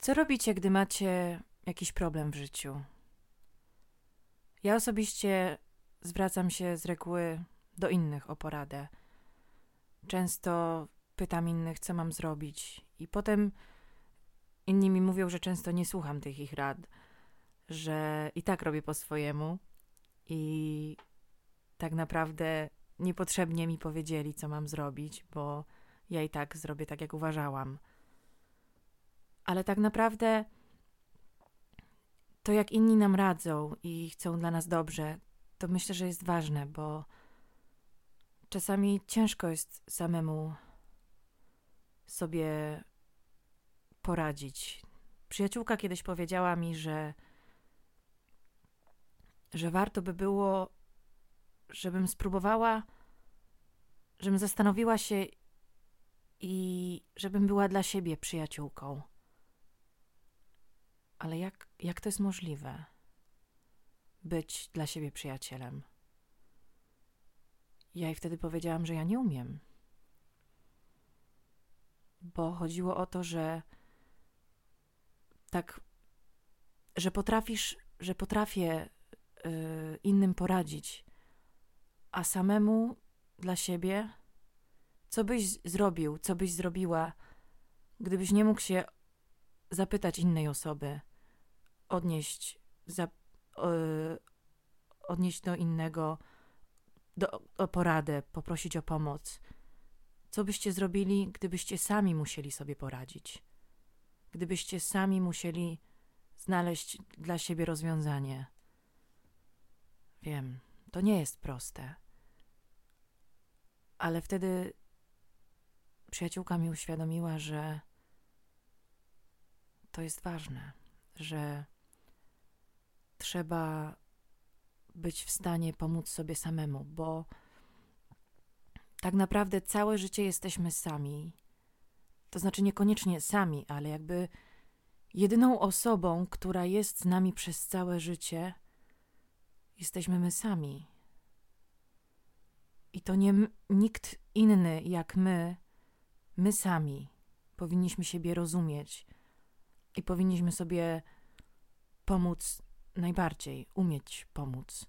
Co robicie, gdy macie jakiś problem w życiu? Ja osobiście zwracam się z reguły do innych o poradę. Często pytam innych, co mam zrobić, i potem inni mi mówią, że często nie słucham tych ich rad, że i tak robię po swojemu i tak naprawdę niepotrzebnie mi powiedzieli, co mam zrobić, bo ja i tak zrobię tak, jak uważałam. Ale tak naprawdę to, jak inni nam radzą i chcą dla nas dobrze, to myślę, że jest ważne, bo czasami ciężko jest samemu sobie poradzić. Przyjaciółka kiedyś powiedziała mi, że, że warto by było, żebym spróbowała, żebym zastanowiła się i żebym była dla siebie przyjaciółką. Ale jak, jak to jest możliwe? Być dla siebie przyjacielem. Ja jej wtedy powiedziałam, że ja nie umiem. Bo chodziło o to, że tak, że potrafisz, że potrafię y, innym poradzić, a samemu dla siebie, co byś zrobił, co byś zrobiła, gdybyś nie mógł się zapytać innej osoby, odnieść, za, y, odnieść do innego, do, o poradę, poprosić o pomoc. Co byście zrobili, gdybyście sami musieli sobie poradzić? Gdybyście sami musieli znaleźć dla siebie rozwiązanie? Wiem, to nie jest proste. Ale wtedy przyjaciółka mi uświadomiła, że to jest ważne, że trzeba być w stanie pomóc sobie samemu, bo tak naprawdę całe życie jesteśmy sami. To znaczy niekoniecznie sami, ale jakby jedyną osobą, która jest z nami przez całe życie, jesteśmy my sami. I to nie nikt inny jak my, my sami powinniśmy siebie rozumieć i powinniśmy sobie pomóc najbardziej, umieć pomóc.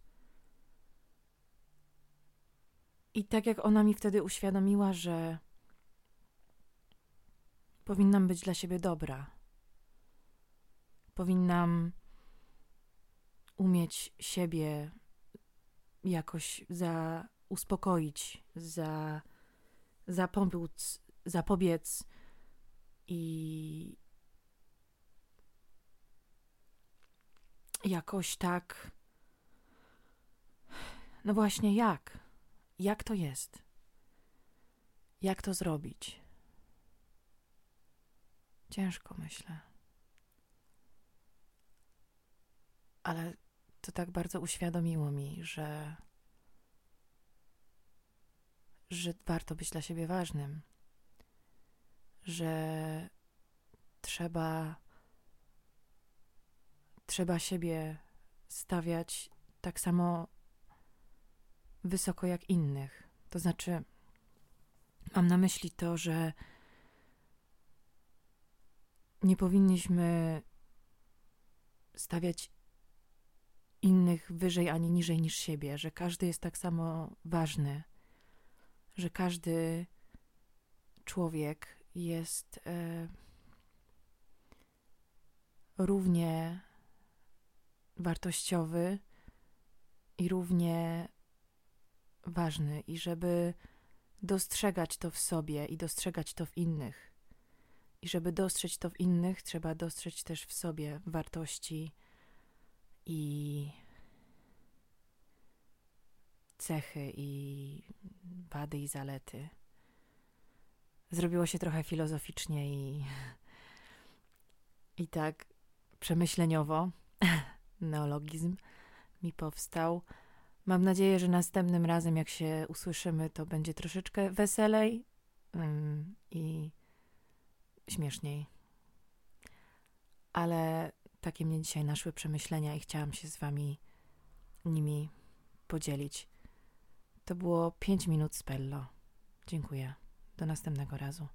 I tak jak ona mi wtedy uświadomiła, że powinnam być dla siebie dobra, powinnam umieć siebie jakoś za uspokoić, za zapomóc, zapobiec i jakoś tak. No właśnie, jak? Jak to jest? Jak to zrobić? Ciężko, myślę. Ale to tak bardzo uświadomiło mi, że że warto być dla siebie ważnym, że trzeba trzeba siebie stawiać tak samo wysoko jak innych. To znaczy, mam na myśli to, że nie powinniśmy stawiać innych wyżej ani niżej niż siebie, że każdy jest tak samo ważny, że każdy człowiek jest e, równie wartościowy i równie ważny, i żeby dostrzegać to w sobie i dostrzegać to w innych. I żeby dostrzec to w innych, trzeba dostrzec też w sobie wartości i cechy i wady i zalety. Zrobiło się trochę filozoficznie i, i tak przemyśleniowo. neologizm mi powstał. Mam nadzieję, że następnym razem, jak się usłyszymy, to będzie troszeczkę weselej um, i śmieszniej. Ale takie mnie dzisiaj naszły przemyślenia i chciałam się z Wami nimi podzielić. To było 5 minut z Pello. Dziękuję. Do następnego razu.